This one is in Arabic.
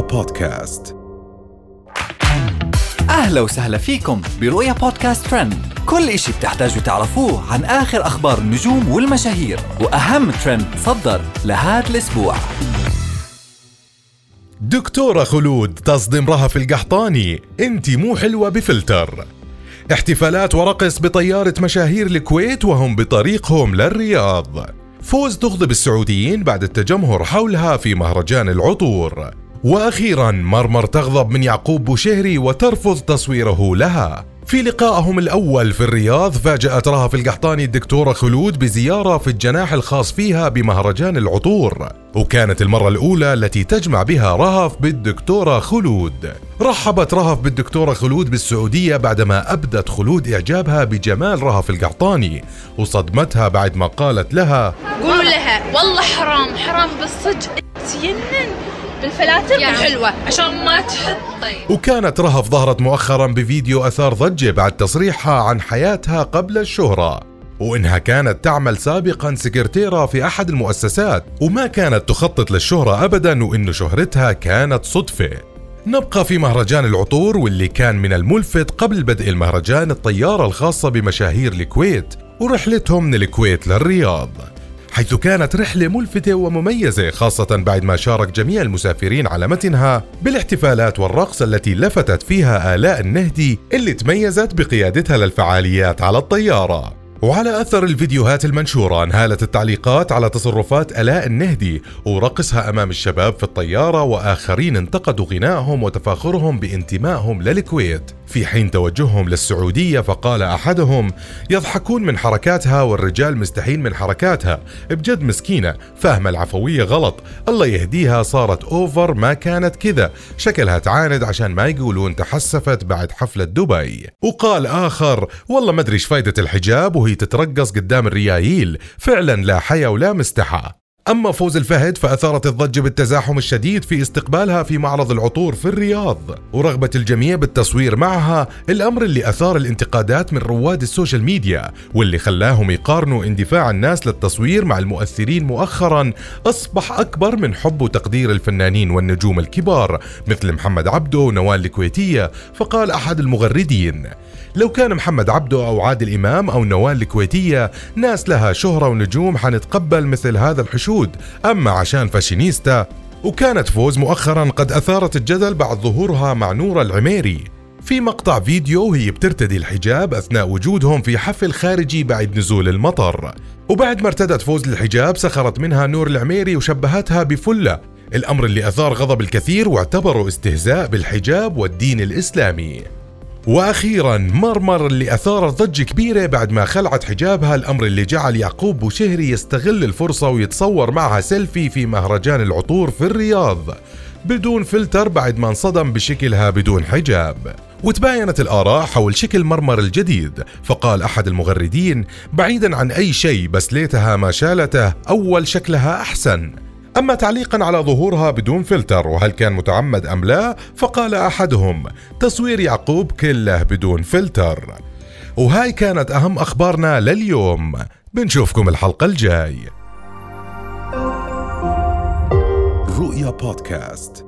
بودكاست. أهلا وسهلا فيكم برؤيا بودكاست ترند. كل إشي بتحتاجوا تعرفوه عن آخر أخبار النجوم والمشاهير وأهم ترند صدر لهذا الأسبوع. دكتورة خلود تصدم رهف القحطاني. انت مو حلوة بفلتر. احتفالات ورقص بطيارة مشاهير الكويت وهم بطريقهم للرياض. فوز تغضب السعوديين بعد التجمهر حولها في مهرجان العطور. وأخيرا مرمر تغضب من يعقوب بوشهري وترفض تصويره لها. في لقائهم الأول في الرياض فاجأت رهف القحطاني الدكتورة خلود بزيارة في الجناح الخاص فيها بمهرجان العطور. وكانت المرة الأولى التي تجمع بها رهف بالدكتورة خلود. رحبت رهف بالدكتورة خلود بالسعودية بعدما أبدت خلود إعجابها بجمال رهف القحطاني وصدمتها بعد ما قالت لها قولوا لها والله حرام حرام بالصدق. تجنن بالفلاتر؟ يعني الحلوة عشان ما تحطي وكانت رهف ظهرت مؤخرا بفيديو أثار ضجة بعد تصريحها عن حياتها قبل الشهرة وإنها كانت تعمل سابقا سكرتيرة في أحد المؤسسات وما كانت تخطط للشهرة أبدا وإن شهرتها كانت صدفة. نبقى في مهرجان العطور واللي كان من الملفت قبل بدء المهرجان الطيارة الخاصة بمشاهير الكويت ورحلتهم من الكويت للرياض. حيث كانت رحلة ملفتة ومميزة خاصة بعد ما شارك جميع المسافرين على متنها بالاحتفالات والرقص التي لفتت فيها آلاء النهدي اللي تميزت بقيادتها للفعاليات على الطيارة. وعلى أثر الفيديوهات المنشورة انهالت التعليقات على تصرفات آلاء النهدي ورقصها أمام الشباب في الطيارة وآخرين انتقدوا غنائهم وتفاخرهم بانتمائهم للكويت. في حين توجههم للسعودية فقال أحدهم يضحكون من حركاتها والرجال مستحين من حركاتها. بجد مسكينة فاهمة العفوية غلط. الله يهديها صارت أوفر ما كانت كذا. شكلها تعاند عشان ما يقولون تحسفت بعد حفلة دبي. وقال آخر والله ما أدري فايدة الحجاب وهي تترقص قدام الريايل فعلا لا حيا ولا مستحى. أما فوز الفهد فأثارت الضجة بالتزاحم الشديد في استقبالها في معرض العطور في الرياض. ورغبة الجميع بالتصوير معها الأمر اللي أثار الانتقادات من رواد ال social media واللي خلاهم يقارنوا اندفاع الناس للتصوير مع المؤثرين مؤخرا أصبح أكبر من حب وتقدير الفنانين والنجوم الكبار مثل محمد عبده ونوال الكويتية فقال أحد المغردين. لو كان محمد عبده أو عادل إمام أو نوال الكويتية ناس لها شهرة ونجوم حنتقبل مثل هذا الحشود. أما عشان فاشينيستا وكانت فوز مؤخرا قد أثارت الجدل بعد ظهورها مع نورة العميري. في مقطع فيديو وهي بترتدي الحجاب أثناء وجودهم في حفل خارجي بعد نزول المطر. وبعد ما ارتدت فوز للحجاب سخرت منها نور العميري وشبهتها بفلة. الأمر اللي أثار غضب الكثير واعتبروا استهزاء بالحجاب والدين الإسلامي. وأخيرا مرمر اللي اثارت ضجه كبيرة بعد ما خلعت حجابها الأمر اللي جعل يعقوب بوشهري يستغل الفرصة ويتصور معها سيلفي في مهرجان العطور في الرياض بدون فلتر بعد ما انصدم بشكلها بدون حجاب. وتباينت الآراء حول شكل مرمر الجديد فقال أحد المغردين بعيدا عن أي شيء بس ليتها ما شالته أول شكلها أحسن. أما تعليقا على ظهورها بدون فلتر وهل كان متعمد أم لا؟ فقال أحدهم تصوير يعقوب كله بدون فلتر. وهاي كانت أهم أخبارنا لليوم. بنشوفكم الحلقة الجاي. رؤيا بودكاست.